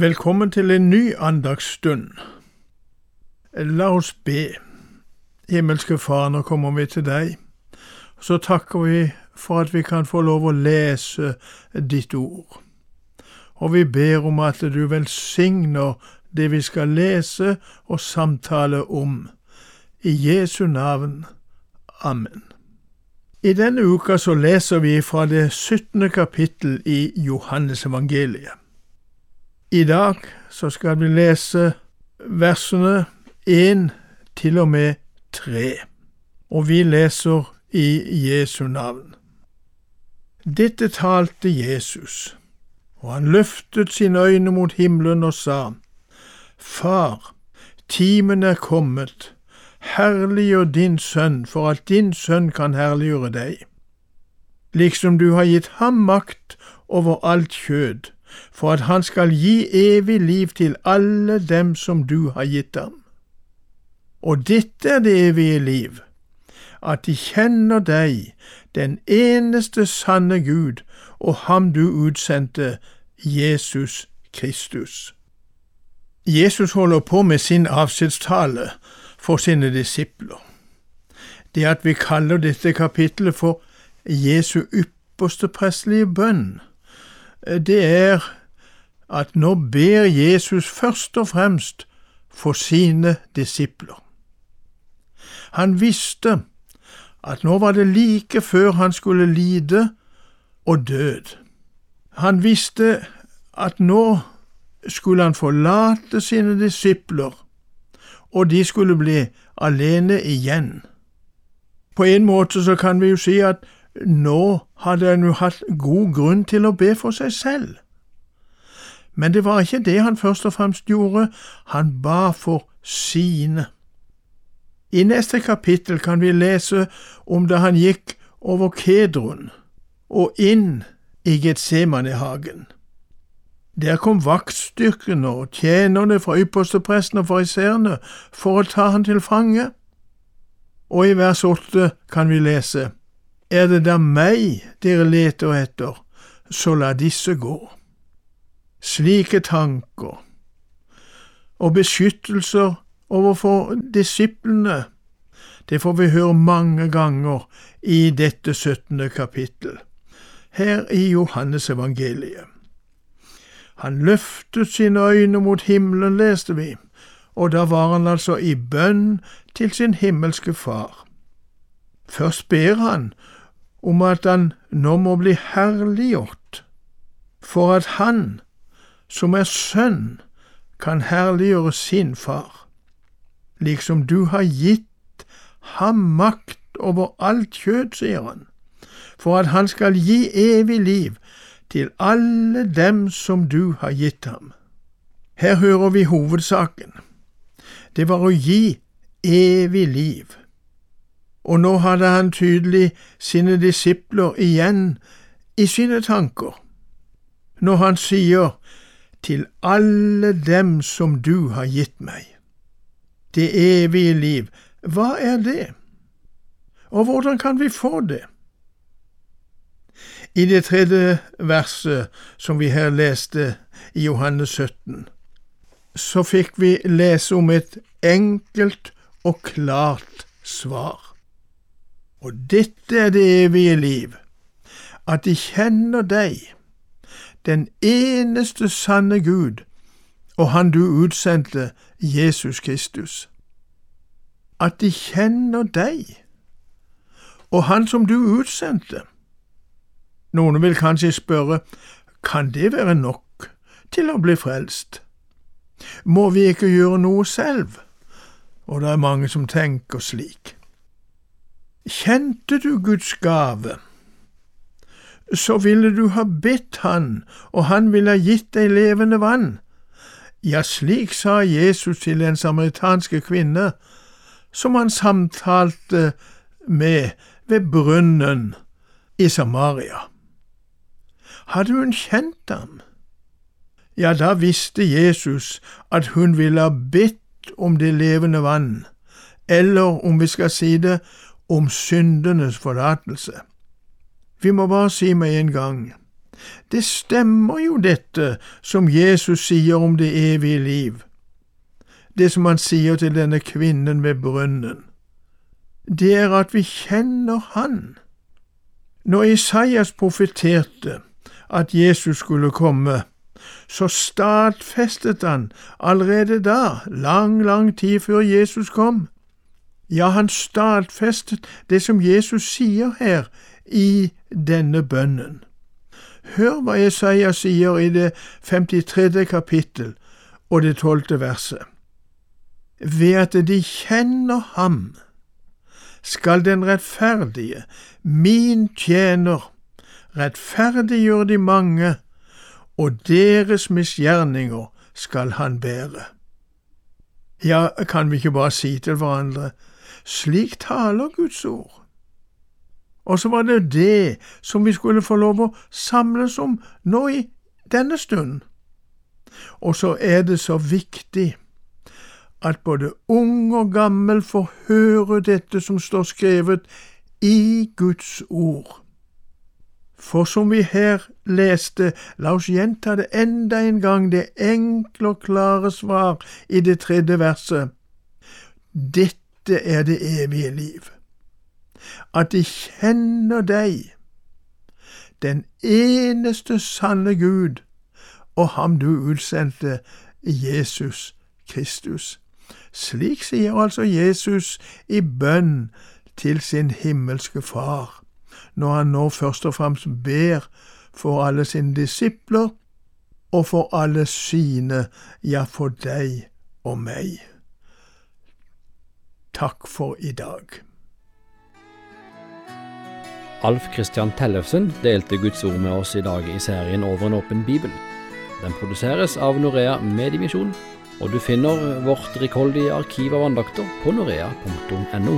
Velkommen til en ny andagsstund. La oss be. Himmelske Far, nå kommer vi til deg. Så takker vi for at vi kan få lov å lese ditt ord. Og vi ber om at du velsigner det vi skal lese og samtale om. I Jesu navn. Amen. I denne uka så leser vi fra det 17. kapittel i Johannes evangeliet. I dag så skal vi lese versene 1 til og med 3, og vi leser i Jesu navn. Dette talte Jesus, og han løftet sine øyne mot himmelen og sa, Far, timen er kommet, herliggjør din sønn for at din sønn kan herliggjøre deg, liksom du har gitt ham makt over alt kjød, for at han skal gi evig liv til alle dem som du har gitt ham. Og dette er det evige liv, at de kjenner deg, den eneste sanne Gud, og ham du utsendte, Jesus Kristus. Jesus holder på med sin avskjedstale for sine disipler. Det at vi kaller dette kapittelet for Jesu ypperste prestelige bønn, det er at nå ber Jesus først og fremst for sine disipler. Han visste at nå var det like før han skulle lide og død. Han visste at nå skulle han forlate sine disipler, og de skulle bli alene igjen. På en måte så kan vi jo si at nå hadde han jo hatt god grunn til å be for seg selv. Men det var ikke det han først og fremst gjorde, han ba for sine. I neste kapittel kan vi lese om da han gikk over Kedron og inn i Getsemanehagen. Der kom vaktstyrkene og tjenerne fra ypperstepresten og fariseerne for å ta han til fange. Og i vers åtte kan vi lese, Er det da meg dere leter etter, så la disse gå. Slike tanker og beskyttelser overfor disiplene, det får vi høre mange ganger i dette syttende kapittel, her i Johannes evangeliet. Han løftet sine øyne mot himmelen, leste vi, og da var han altså i bønn til sin himmelske Far. Først ber han om at han nå må bli herliggjort, for at han, som er sønn, kan herliggjøre sin far, liksom du har gitt ham makt over alt kjød, sier han, for at han skal gi evig liv til alle dem som du har gitt ham. Her hører vi hovedsaken. Det var å gi evig liv. Og nå hadde han tydelig sine disipler igjen i sine tanker, når han sier til alle dem som du har gitt meg. Det evige liv, hva er det? Og hvordan kan vi få det? I det tredje verset som vi her leste i Johannes 17, så fikk vi lese om et enkelt og klart svar. Og dette er det evige liv, at de kjenner deg, den eneste sanne Gud, og Han du utsendte, Jesus Kristus. At de kjenner deg, og Han som du utsendte. Noen vil kanskje spørre, kan det være nok til å bli frelst? Må vi ikke gjøre noe selv? Og det er mange som tenker slik. Kjente du Guds gave, så ville du ha bedt Han, og Han ville ha gitt deg levende vann. Ja, slik sa Jesus til den samaritanske kvinne, som han samtalte med ved brunnen i Samaria. Hadde hun kjent ham? Ja, da visste Jesus at hun ville ha bedt om det levende vann, eller om vi skal si det, om syndenes forlatelse. Vi må bare si med en gang, Det stemmer jo dette som Jesus sier om det evige liv, det som han sier til denne kvinnen ved brønnen. Det er at vi kjenner Han. Når Isaias profeterte at Jesus skulle komme, så stadfestet han allerede da, lang, lang tid før Jesus kom. Ja, han stadfestet det som Jesus sier her i denne bønnen. Hør hva Jesaja sier i det 53. kapittel og det 12. verset. Ved at de kjenner ham, skal den rettferdige, min tjener, rettferdiggjøre de mange, og deres misgjerninger skal han bære. Ja, kan vi ikke bare si til hverandre, slik taler Guds ord. Og så var det det som vi skulle få lov å samles om nå i denne stund. Og så er det så viktig at både ung og gammel får høre dette som står skrevet i Guds ord. For som vi her leste, la oss gjenta det enda en gang, det enkle og klare svar i det tredje verset. Dette er det evige liv. At de kjenner deg, den eneste sanne Gud, og ham du utsendte, Jesus Kristus. Slik sier altså Jesus i bønn til sin himmelske Far når han nå først og fremst ber for alle sine disipler og for alle sine, ja, for deg og meg. Takk for i dag. Alf Kristian Tellefsen delte Guds ord med oss i dag i serien Over en åpen bibel. Den produseres av Norea Mediemisjon, og du finner vårt rikholdige arkiv av andakter på norea.no.